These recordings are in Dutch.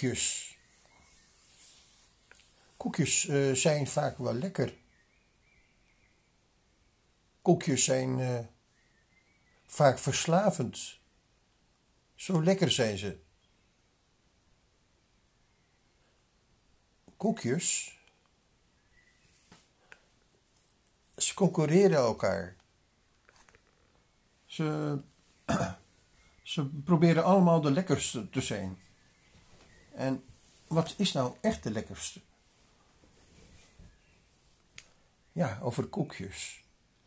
koekjes. Koekjes uh, zijn vaak wel lekker. Koekjes zijn uh, vaak verslavend. Zo lekker zijn ze. Koekjes. Ze concurreren elkaar. Ze, ze proberen allemaal de lekkerste te zijn. En wat is nou echt de lekkerste? Ja, over koekjes.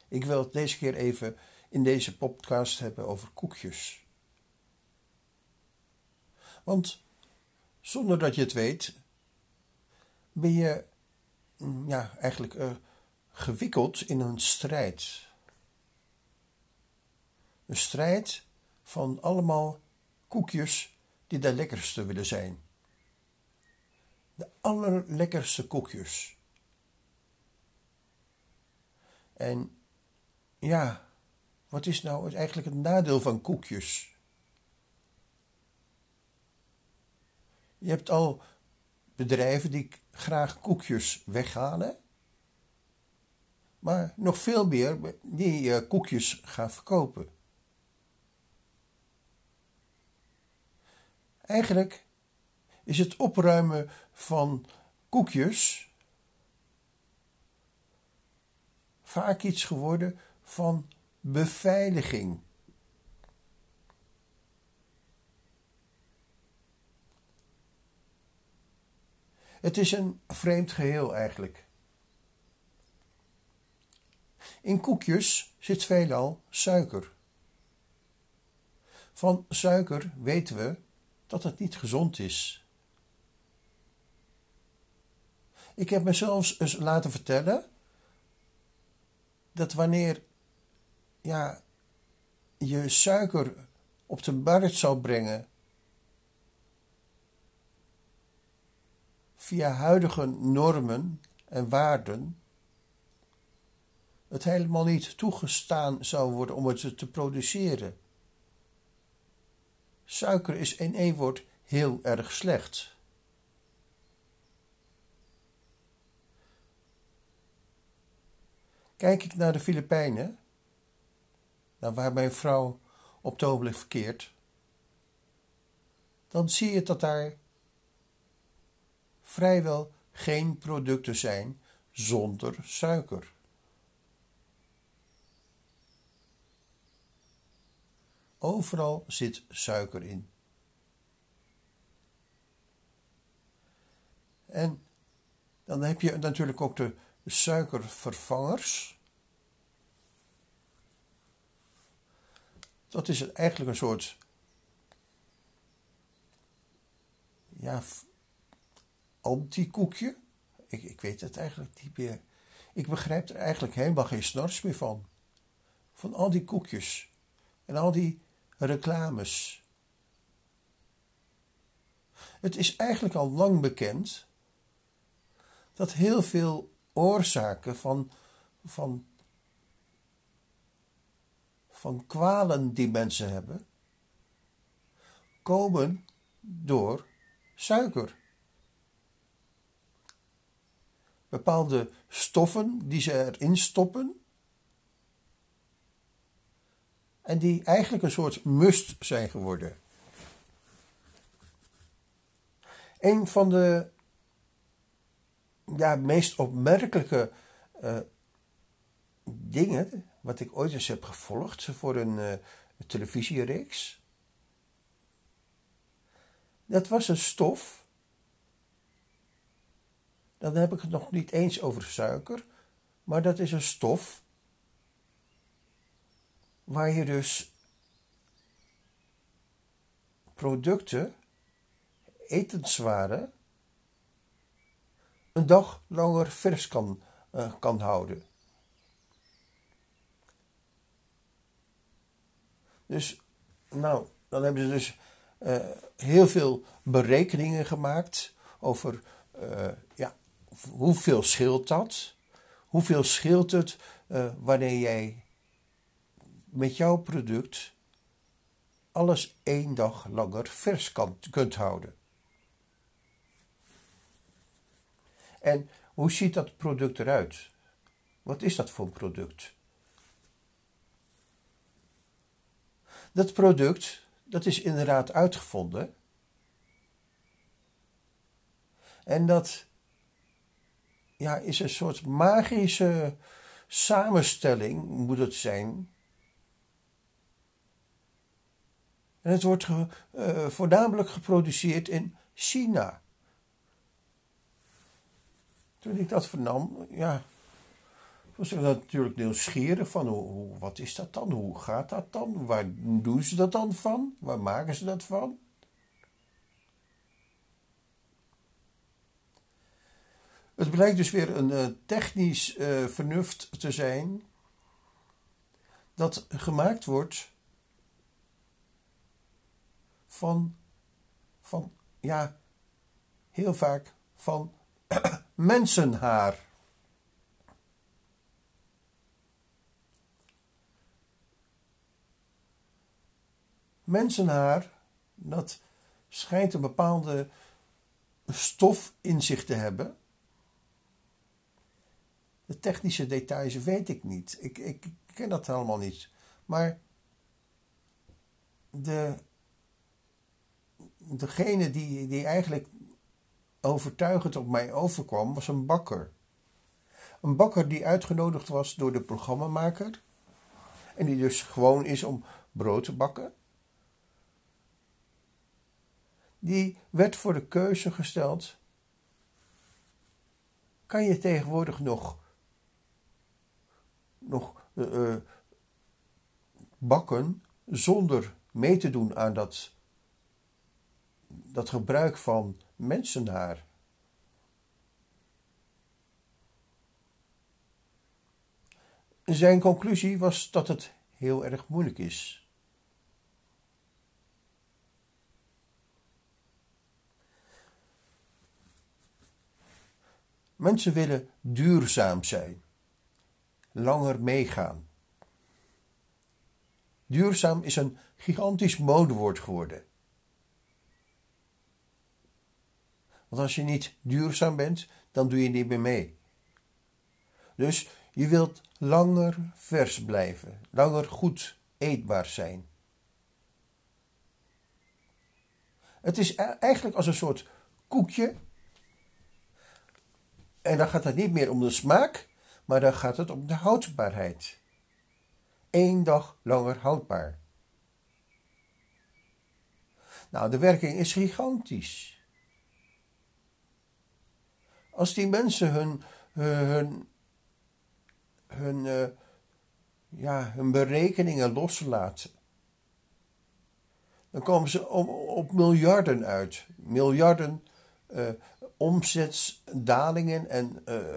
Ik wil het deze keer even in deze podcast hebben over koekjes. Want zonder dat je het weet, ben je mm, ja, eigenlijk uh, gewikkeld in een strijd. Een strijd van allemaal koekjes die de lekkerste willen zijn. De allerlekkerste koekjes. En ja, wat is nou eigenlijk het nadeel van koekjes? Je hebt al bedrijven die graag koekjes weghalen, maar nog veel meer die eh, koekjes gaan verkopen. Eigenlijk is het opruimen van koekjes vaak iets geworden van beveiliging. Het is een vreemd geheel eigenlijk. In koekjes zit veelal suiker. Van suiker weten we dat het niet gezond is. Ik heb me zelfs eens laten vertellen dat wanneer ja, je suiker op de markt zou brengen via huidige normen en waarden, het helemaal niet toegestaan zou worden om het te produceren. Suiker is in één woord heel erg slecht. Kijk ik naar de Filipijnen, naar waar mijn vrouw op het verkeert, dan zie je dat daar vrijwel geen producten zijn zonder suiker. Overal zit suiker in. En dan heb je natuurlijk ook de suikervervangers. Dat is eigenlijk een soort ja, anti-koekje. Ik, ik weet het eigenlijk niet meer. Ik begrijp er eigenlijk helemaal geen snars meer van. Van al die koekjes en al die reclames. Het is eigenlijk al lang bekend dat heel veel oorzaken van, van, van kwalen die mensen hebben, komen door suiker. Bepaalde stoffen die ze erin stoppen, en die eigenlijk een soort must zijn geworden. Een van de ja, meest opmerkelijke uh, dingen, wat ik ooit eens heb gevolgd voor een uh, televisiereeks, dat was een stof. Dan heb ik het nog niet eens over suiker, maar dat is een stof waar je dus producten, etenswaren, een dag langer vers kan, uh, kan houden. Dus, nou, dan hebben ze dus uh, heel veel berekeningen gemaakt over uh, ja, hoeveel scheelt dat? Hoeveel scheelt het wanneer jij met jouw product alles één dag langer vers kan, kunt houden. En hoe ziet dat product eruit? Wat is dat voor een product? Dat product, dat is inderdaad uitgevonden. En dat ja, is een soort magische samenstelling, moet het zijn. En het wordt uh, voornamelijk geproduceerd in China. Toen ik dat vernam, ja, was ik natuurlijk nieuwsgierig van hoe, wat is dat dan? Hoe gaat dat dan? Waar doen ze dat dan van? Waar maken ze dat van? Het blijkt dus weer een uh, technisch uh, vernuft te zijn dat gemaakt wordt van, van ja, heel vaak van mensenhaar. Mensenhaar, dat schijnt een bepaalde stof in zich te hebben. De technische details weet ik niet. Ik, ik ken dat helemaal niet. Maar de, degene die, die eigenlijk overtuigend op mij overkwam, was een bakker. Een bakker die uitgenodigd was door de programmamaker. En die dus gewoon is om brood te bakken. Die werd voor de keuze gesteld: kan je tegenwoordig nog, nog uh, bakken zonder mee te doen aan dat, dat gebruik van mensenhaar. Zijn conclusie was dat het heel erg moeilijk is. Mensen willen duurzaam zijn, langer meegaan. Duurzaam is een gigantisch modewoord geworden. Want als je niet duurzaam bent, dan doe je niet meer mee. Dus je wilt langer vers blijven, langer goed eetbaar zijn. Het is e- eigenlijk als een soort koekje. En dan gaat het niet meer om de smaak, maar dan gaat het om de houdbaarheid. Eén dag langer houdbaar. Nou, de werking is gigantisch. Als die mensen hun, hun, hun, uh, ja, hun berekeningen loslaten, dan komen ze op, op miljarden uit. Miljarden uh, omzetsdalingen en uh,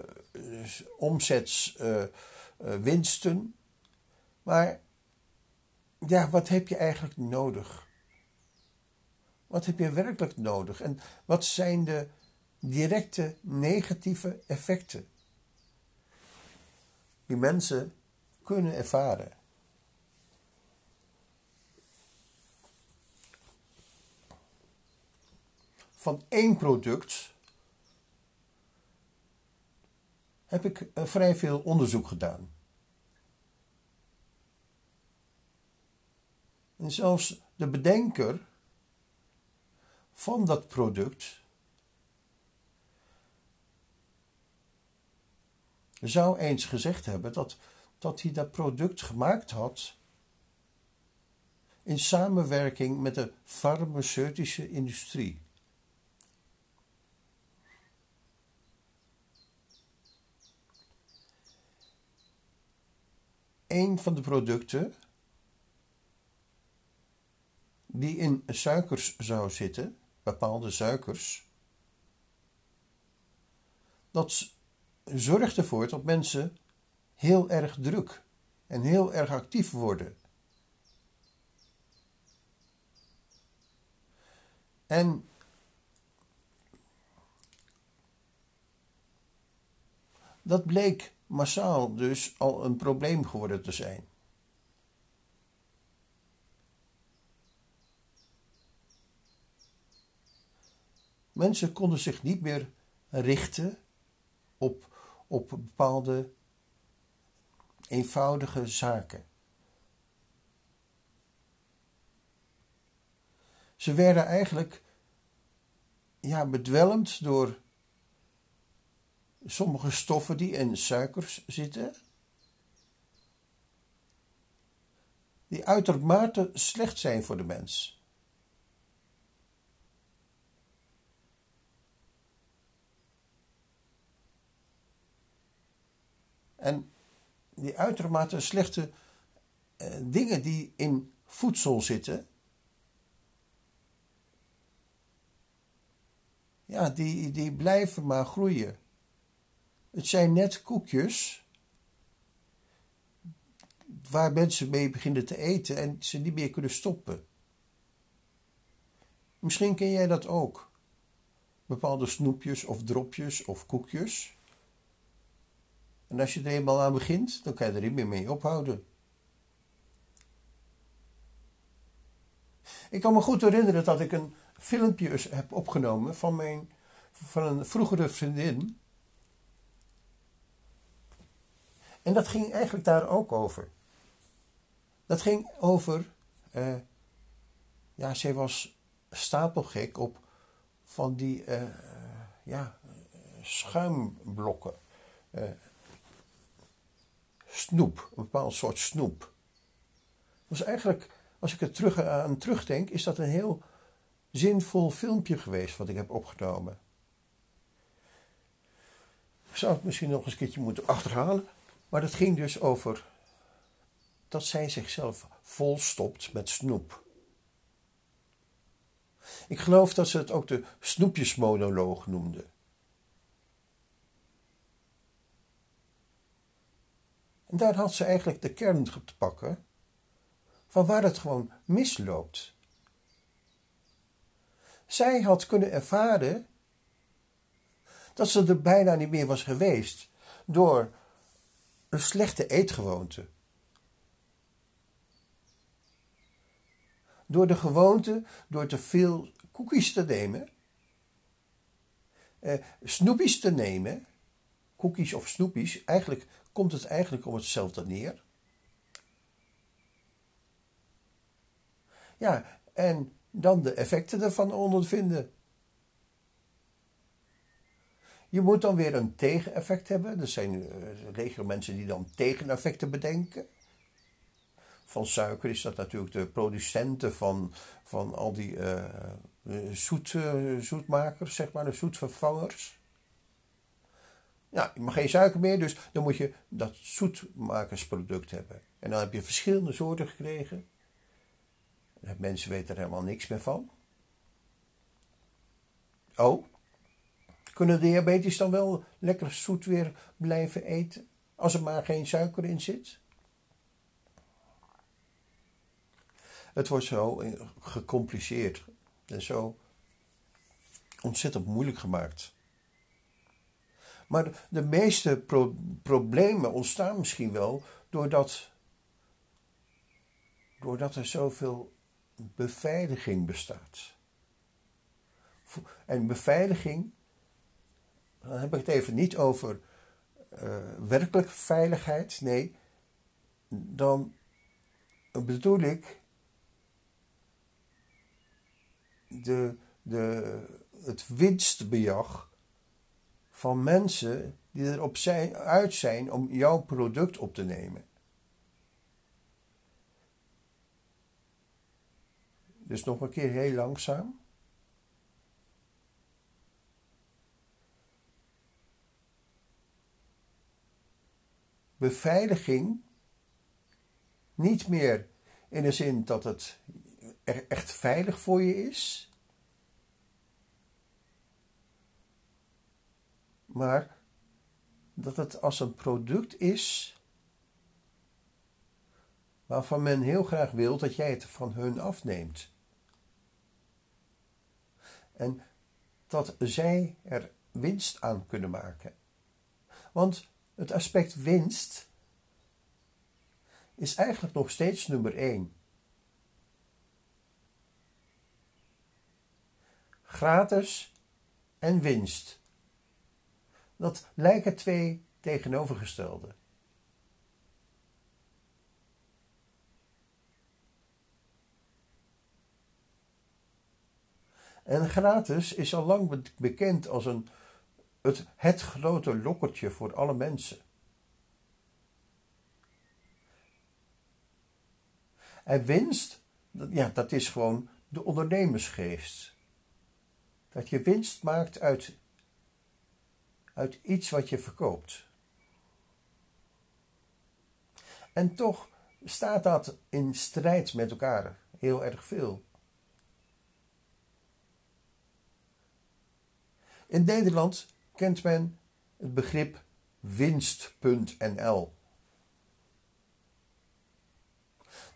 omzetswinsten. maar ja, wat heb je eigenlijk nodig? Wat heb je werkelijk nodig? En wat zijn de directe negatieve effecten die mensen kunnen ervaren. Van één product heb ik eh, vrij veel onderzoek gedaan. En zelfs de bedenker van dat product zou eens gezegd hebben dat, dat hij dat product gemaakt had in samenwerking met de farmaceutische industrie. Een van de producten die in suikers zou zitten, bepaalde suikers, dat zorgt ervoor dat mensen heel erg druk en heel erg actief worden. En dat bleek massaal dus al een probleem geworden te zijn. Mensen konden zich niet meer richten op, op bepaalde eenvoudige zaken. Ze werden eigenlijk ja, bedwelmd door sommige stoffen die in suikers zitten, die uitermate slecht zijn voor de mens. En die uitermate slechte eh, dingen die in voedsel zitten, ja, die, die blijven maar groeien. Het zijn net koekjes waar mensen mee beginnen te eten en ze niet meer kunnen stoppen. Misschien ken jij dat ook. Bepaalde snoepjes of dropjes of koekjes. En als je er eenmaal aan begint, dan kan je er niet meer mee ophouden. Ik kan me goed herinneren dat ik een filmpje heb opgenomen van, mijn, van een vroegere vriendin. En dat ging eigenlijk daar ook over. Dat ging over, uh, ja, zij was stapelgek op van die uh, ja, schuimblokken. Uh, snoep, een bepaald soort snoep. Dat is eigenlijk, als ik er terug aan terugdenk, is dat een heel zinvol filmpje geweest wat ik heb opgenomen. Ik zou het misschien nog eens een keertje moeten achterhalen. Maar dat ging dus over dat zij zichzelf volstopt met snoep. Ik geloof dat ze het ook de snoepjesmonoloog noemde. En daar had ze eigenlijk de kern te pakken van waar het gewoon misloopt. Zij had kunnen ervaren dat ze er bijna niet meer was geweest door een slechte eetgewoonte. Door de gewoonte, door te veel koekjes te nemen, eh, snoepjes te nemen, koekjes of snoepjes, eigenlijk komt het eigenlijk om hetzelfde neer. Ja, en dan de effecten ervan ondervinden. Je moet dan weer een tegeneffect hebben. Er zijn uh, mensen die dan tegeneffecten bedenken. Van suiker is dat natuurlijk de producenten van, van al die uh, zoet, zoetmakers, zeg maar, de zoetvervangers. Ja, je mag geen suiker meer, dus dan moet je dat zoetmakersproduct hebben. En dan heb je verschillende soorten gekregen. Mensen weten er helemaal niks meer van. Oh, kunnen diabetes dan wel lekker zoet weer blijven eten? Als er maar geen suiker in zit? Het wordt zo gecompliceerd en zo ontzettend moeilijk gemaakt. Maar de meeste problemen ontstaan misschien wel doordat, doordat er zoveel beveiliging bestaat. En beveiliging, dan heb ik het even niet over uh, werkelijke veiligheid, nee, dan bedoel ik de, de, het winstbejag van mensen die erop zijn, uit zijn om jouw product op te nemen. Dus nog een keer heel langzaam. Beveiliging, niet meer in de zin dat het echt veilig voor je is, maar dat het als een product is waarvan men heel graag wil dat jij het van hun afneemt. En dat zij er winst aan kunnen maken. Want het aspect winst is eigenlijk nog steeds nummer één. Gratis en winst. dat lijken twee tegenovergestelde. En gratis is al lang bekend als een, het, grote lokkertje voor alle mensen. En winst, ja, dat is gewoon de ondernemersgeest. Dat je winst maakt uit, uit iets wat je verkoopt. En toch staat dat in strijd met elkaar heel erg veel. In Nederland kent men het begrip winst.nl.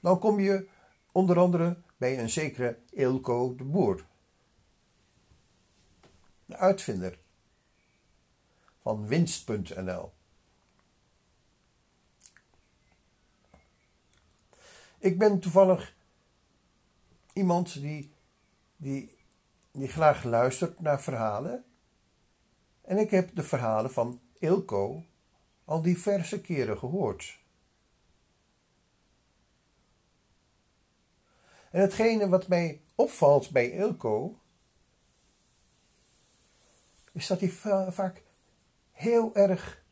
Dan kom je onder andere bij een zekere Ilko de Boer, de uitvinder van winst.nl. Ik ben toevallig iemand die, die, die graag luistert naar verhalen en ik heb de verhalen van Ilko al diverse keren gehoord. En hetgene wat mij opvalt bij Ilko, is dat hij vaak heel erg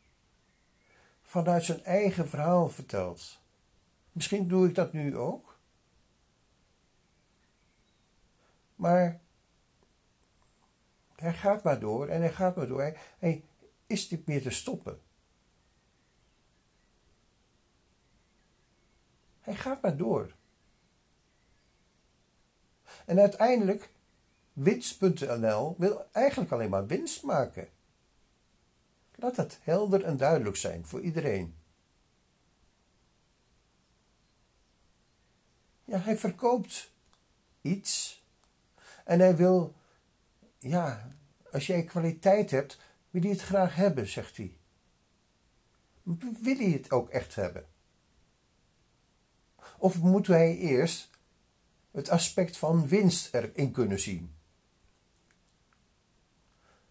vanuit zijn eigen verhaal vertelt. Misschien doe ik dat nu ook. Maar hij gaat maar door en hij gaat maar door. Hij, is niet meer te stoppen. Hij gaat maar door. En uiteindelijk, winst.nl wil eigenlijk alleen maar winst maken. Laat het helder en duidelijk zijn voor iedereen. Ja, hij verkoopt iets en hij wil ja, als jij kwaliteit hebt, wil hij het graag hebben, zegt hij. Wil hij het ook echt hebben? Of moet hij eerst het aspect van winst erin kunnen zien?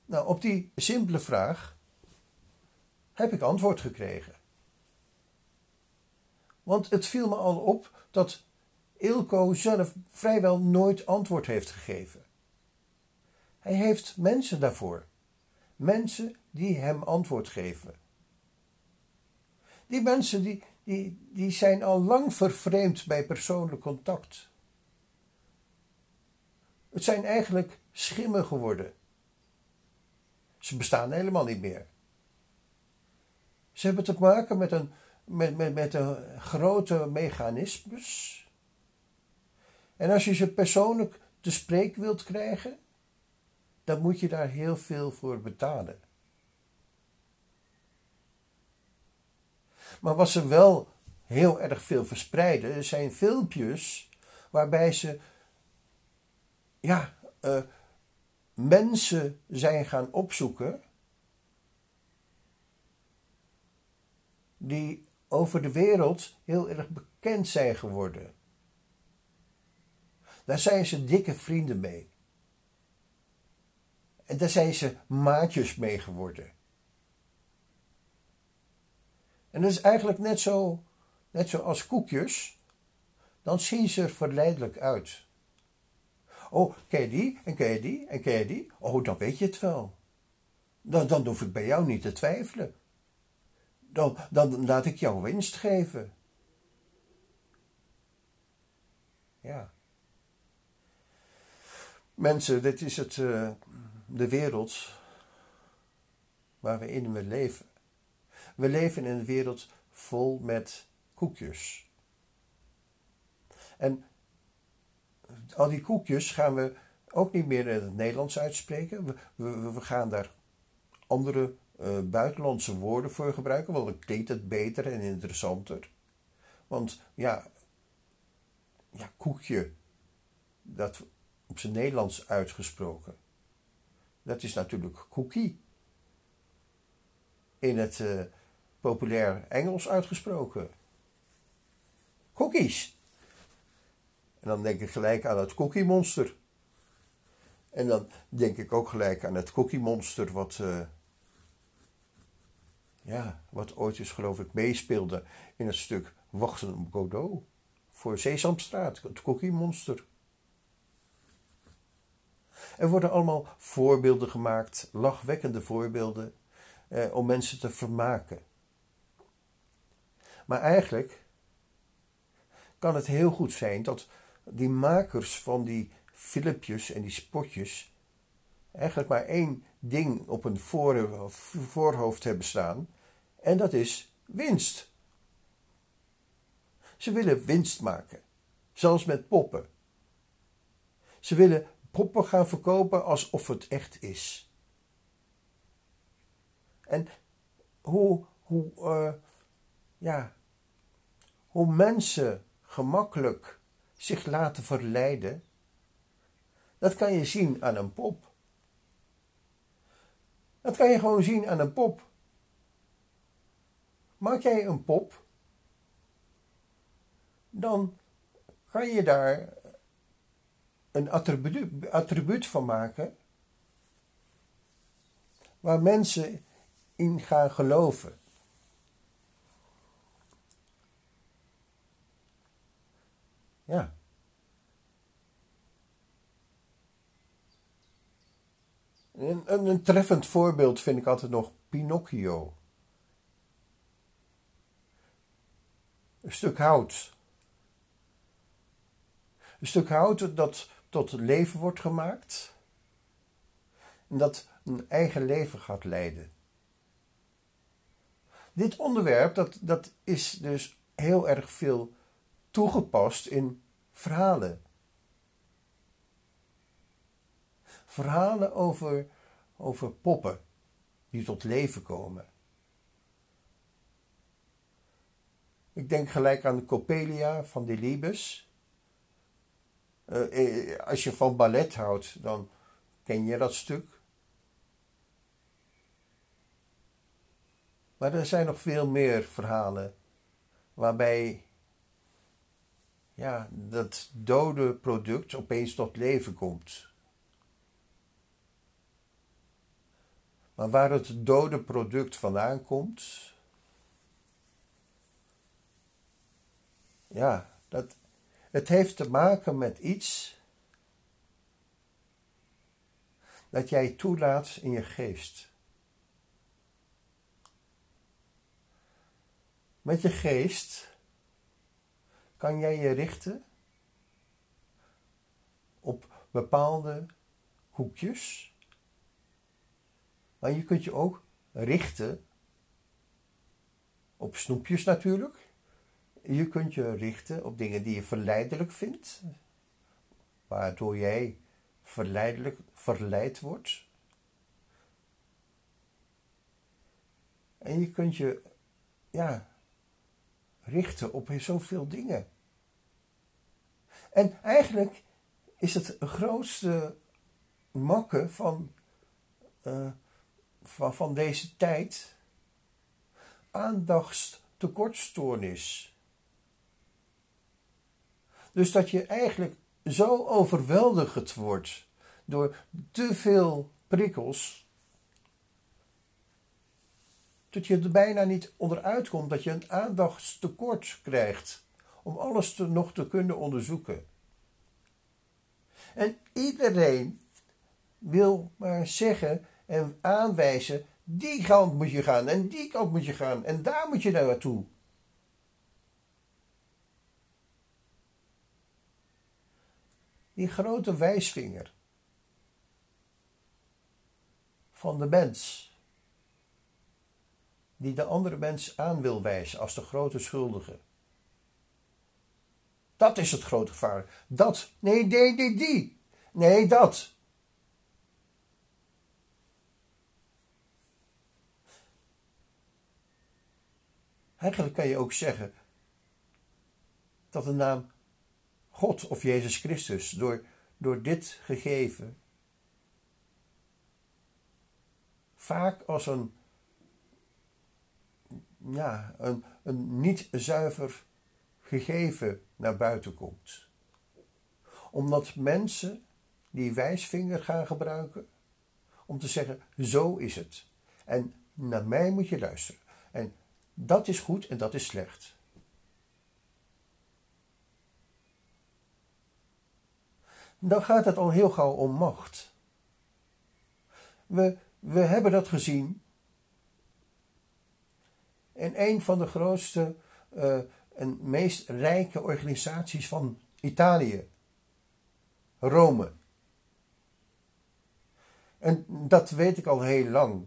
Nou, op die simpele vraag heb ik antwoord gekregen. Want het viel me al op dat Ilko zelf vrijwel nooit antwoord heeft gegeven. Hij heeft mensen daarvoor. Mensen die hem antwoord geven. Die mensen die, die, die zijn al lang vervreemd bij persoonlijk contact. Het zijn eigenlijk schimmen geworden. Ze bestaan helemaal niet meer. Ze hebben te maken met een, met, met, met een grote mechanismes. En als je ze persoonlijk te spreek wilt krijgen, dan moet je daar heel veel voor betalen. Maar wat ze wel heel erg veel verspreiden, zijn filmpjes waarbij ze ja, uh, mensen zijn gaan opzoeken die over de wereld heel erg bekend zijn geworden. Daar zijn ze dikke vrienden mee. En daar zijn ze maatjes mee geworden. En dat is eigenlijk net zo, net zoals koekjes. Dan zien ze er verleidelijk uit. Oh, ken je die? En ken je die? En ken je die? Oh, dan weet je het wel. Dan, dan hoef ik bij jou niet te twijfelen. Dan, dan laat ik jou winst geven. Ja. Mensen, dit is het, uh, de wereld waar we in we leven. We leven in een wereld vol met koekjes. En al die koekjes gaan we ook niet meer in het Nederlands uitspreken. We, we, gaan daar andere uh, buitenlandse woorden voor gebruiken, want dan klinkt het beter en interessanter. Want ja, ja koekje, dat op zijn Nederlands uitgesproken dat is natuurlijk cookie. In het uh, populair Engels uitgesproken. Cookies. En dan denk ik gelijk aan het Cookie Monster. En dan denk ik ook gelijk aan het Cookie Monster wat, uh, ja, wat ooit eens geloof ik meespeelde in het stuk Wachten op Godot voor Sesamstraat, het Cookie Monster. Er worden allemaal voorbeelden gemaakt, lachwekkende voorbeelden, eh, om mensen te vermaken. Maar eigenlijk kan het heel goed zijn dat die makers van die filmpjes en die spotjes eigenlijk maar één ding op een voorhoofd hebben staan, en dat is winst. Ze willen winst maken, zelfs met poppen. Ze willen poppen gaan verkopen alsof het echt is. En hoe, hoe, uh, ja, hoe mensen gemakkelijk zich laten verleiden, dat kan je zien aan een pop. Dat kan je gewoon zien aan een pop. Maak jij een pop, dan kan je daar een attribuut, van maken waar mensen in gaan geloven. Ja. Een, een, treffend voorbeeld vind ik altijd nog Pinocchio. Een stuk hout. Een stuk hout dat tot leven wordt gemaakt. En dat een eigen leven gaat leiden. Dit onderwerp dat, dat is dus heel erg veel toegepast in verhalen. Verhalen over, over poppen die tot leven komen. Ik denk gelijk aan de Coppelia van Delibes. Uh, als je van ballet houdt, dan ken je dat stuk. Maar er zijn nog veel meer verhalen waarbij ja, dat dode product opeens tot leven komt. Maar waar het dode product vandaan komt, ja, dat, het heeft te maken met iets dat jij toelaat in je geest. Met je geest kan jij je richten op bepaalde hoekjes. Maar je kunt je ook richten op snoepjes natuurlijk. Je kunt je richten op dingen die je verleidelijk vindt, waardoor jij verleidelijk verleid wordt. En je kunt je ja, richten op zoveel dingen. En eigenlijk is het grootste makke van, uh, van, van deze tijd aandachtstekortstoornis. Dus dat je eigenlijk zo overweldigd wordt door te veel prikkels dat je er bijna niet onderuit komt, dat je een aandachtstekort krijgt om alles nog te kunnen onderzoeken. En iedereen wil maar zeggen en aanwijzen, die kant moet je gaan en die kant moet je gaan en daar moet je naartoe. Die grote wijsvinger van de mens die de andere mens aan wil wijzen als de grote schuldige. Dat is het grote gevaar. Dat. Nee, nee, nee, die. Nee, dat. Eigenlijk kan je ook zeggen dat de naam God of Jezus Christus door, door dit gegeven vaak als een ja, een, een niet zuiver gegeven naar buiten komt. Omdat mensen die wijsvinger gaan gebruiken om te zeggen: zo is het. En naar mij moet je luisteren. En dat is goed en dat is slecht. Dan gaat het al heel gauw om macht. We, we hebben dat gezien in een van de grootste uh, en meest rijke organisaties van Italië, Rome. En dat weet ik al heel lang.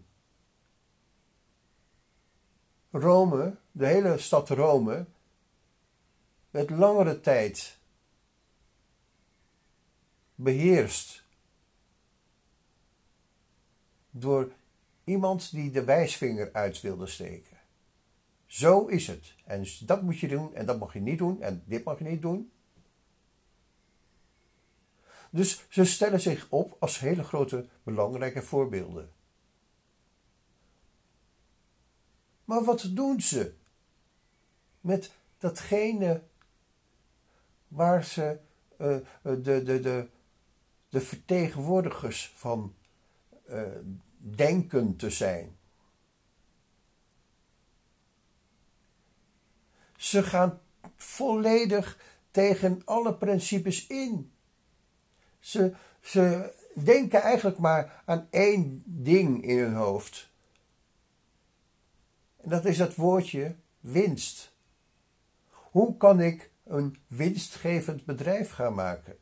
Rome, de hele stad Rome, werd langere tijd beheerst door iemand die de wijsvinger uit wilde steken. Zo is het. En dat moet je doen en dat mag je niet doen en dit mag je niet doen. Dus ze stellen zich op als hele grote belangrijke voorbeelden. Maar wat doen ze met datgene waar ze uh, de, de, de, de vertegenwoordigers van uh, denken te zijn? Ze gaan volledig tegen alle principes in. Ze, ze denken eigenlijk maar aan één ding in hun hoofd. En dat is dat woordje winst. Hoe kan ik een winstgevend bedrijf gaan maken?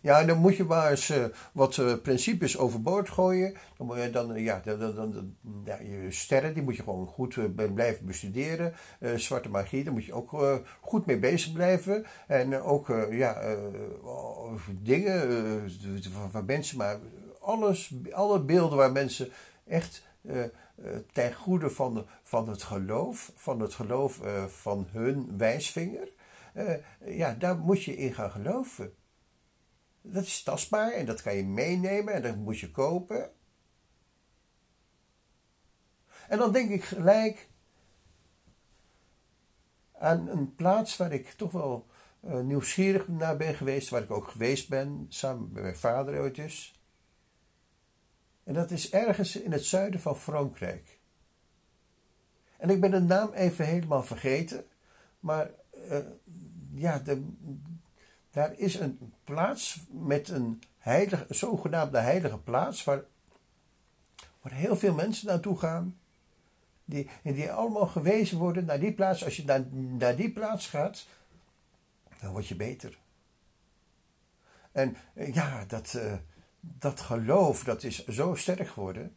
Ja, dan moet je maar eens uh, wat uh, principes overboord gooien. Dan moet je dan, ja, dan, dan, dan ja, je sterren, die moet je gewoon goed blijven bestuderen. zwarte magie, daar moet je ook goed mee bezig blijven. En ook, ja, dingen waar mensen maar, alles, alle beelden waar mensen echt ten goede van, van het geloof, van het geloof van hun wijsvinger. ja, daar moet je in gaan geloven. Dat is tastbaar en dat kan je meenemen en dat moet je kopen. En dan denk ik gelijk aan een plaats waar ik toch wel uh, nieuwsgierig naar ben geweest, waar ik ook geweest ben, samen met mijn vader ooit eens. En dat is ergens in het zuiden van Frankrijk. En ik ben de naam even helemaal vergeten, maar uh, ja, de, daar is een plaats met een, heilige, zogenaamde heilige plaats waar, waar heel veel mensen naartoe gaan. Die, en die allemaal gewezen worden naar die plaats. Als je naar, naar die plaats gaat, dan word je beter. En eh, ja, dat, uh, dat geloof dat is zo sterk geworden.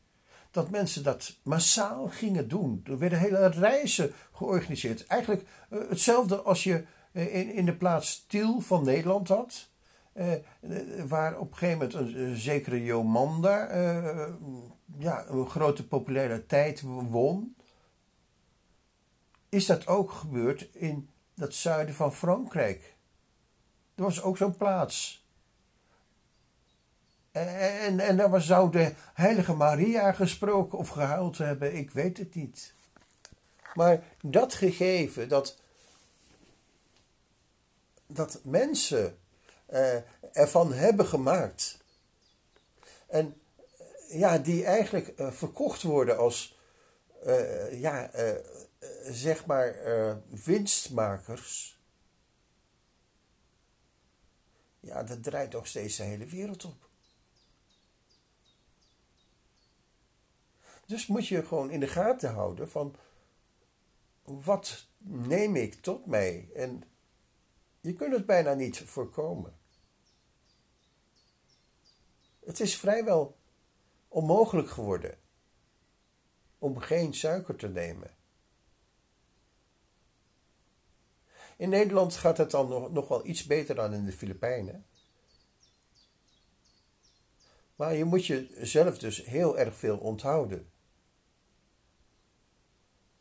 Dat mensen dat massaal gingen doen. Er werden hele reizen georganiseerd. Eigenlijk uh, hetzelfde als je eh, in, in de plaats Tiel van Nederland had. Uh, waar op een gegeven moment een, zekere Jomanda ja, een grote populariteit won. Is dat ook gebeurd in dat zuiden van Frankrijk? Er was ook zo'n plaats. En, en daar zou de heilige Maria gesproken of gehuild hebben, ik weet het niet. Maar dat gegeven, dat dat mensen uh, ervan hebben gemaakt. En uh, ja, die eigenlijk uh, verkocht worden als, ja, zeg maar, winstmakers. Ja, dat draait nog steeds de hele wereld op. Dus moet je gewoon in de gaten houden van wat neem ik tot mij en je kunt het bijna niet voorkomen. Het is vrijwel onmogelijk geworden om geen suiker te nemen. In Nederland gaat het dan nog, wel iets beter dan in de Filipijnen. Maar je moet jezelf dus heel erg veel onthouden.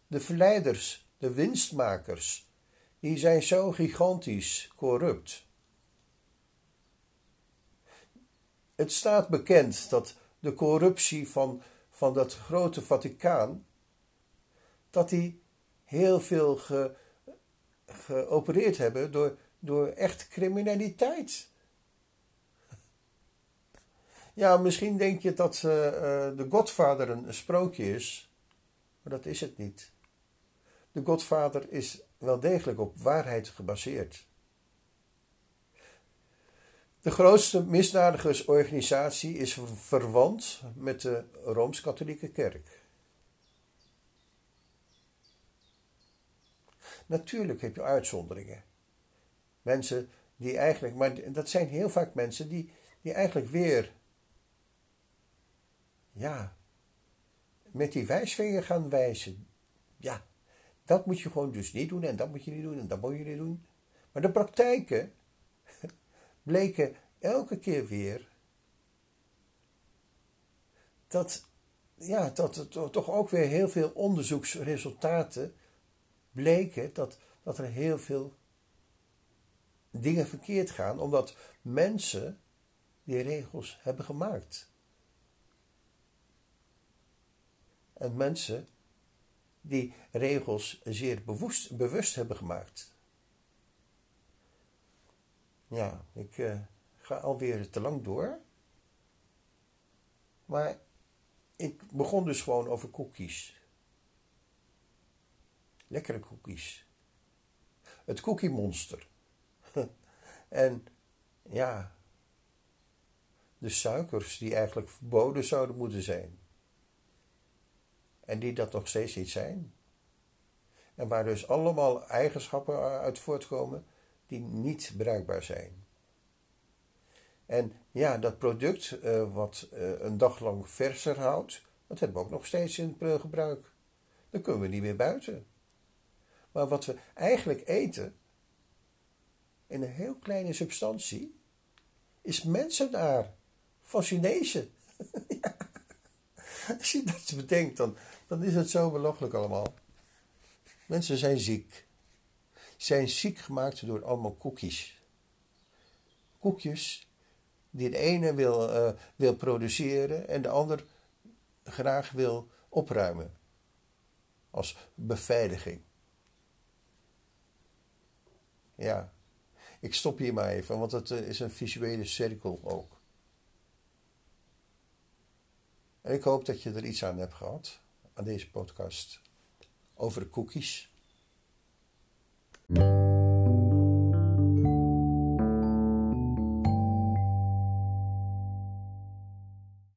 De verleiders, de winstmakers, die zijn zo gigantisch corrupt. Het staat bekend dat de corruptie van, van dat grote Vaticaan, dat die heel veel ge, geopereerd hebben door, door echt criminaliteit. Ja, misschien denk je dat uh, de Godvader een sprookje is, maar dat is het niet. De Godvader is wel degelijk op waarheid gebaseerd. De grootste misdadigersorganisatie is verwant met de Rooms-Katholieke Kerk. Natuurlijk heb je uitzonderingen. Mensen die eigenlijk, maar dat zijn heel vaak mensen die, die eigenlijk weer, ja, met die wijsvinger gaan wijzen. Ja, dat moet je gewoon dus niet doen en dat moet je niet doen en dat moet je niet doen. Maar de praktijken bleken elke keer weer dat, ja, dat er toch ook weer heel veel onderzoeksresultaten bleken dat, dat er heel veel dingen verkeerd gaan, omdat mensen die regels hebben gemaakt. En mensen die regels zeer bewust, bewust hebben gemaakt. Ja, ik uh, ga alweer te lang door. Maar ik begon dus gewoon over cookies. Lekkere cookies. Het cookie monster. en ja, de suikers die eigenlijk verboden zouden moeten zijn. En die dat nog steeds niet zijn. En waar dus allemaal eigenschappen uit voortkomen die niet bruikbaar zijn. En ja, dat product uh, wat uh, een dag lang verser houdt, dat hebben we ook nog steeds in gebruik. Dan kunnen we niet meer buiten. Maar wat we eigenlijk eten, in een heel kleine substantie, is mensenaar van Chinezen. Als je dat bedenkt, dan, dan is het zo belachelijk allemaal. Mensen zijn ziek. Zijn ziek gemaakt door allemaal koekjes. Koekjes die de ene wil, uh, wil produceren en de ander graag wil opruimen. Als beveiliging. Ja, ik stop hier maar even, want het eh, is een visuele cirkel ook. En ik hoop dat je er iets aan hebt gehad, aan deze podcast over de cookies.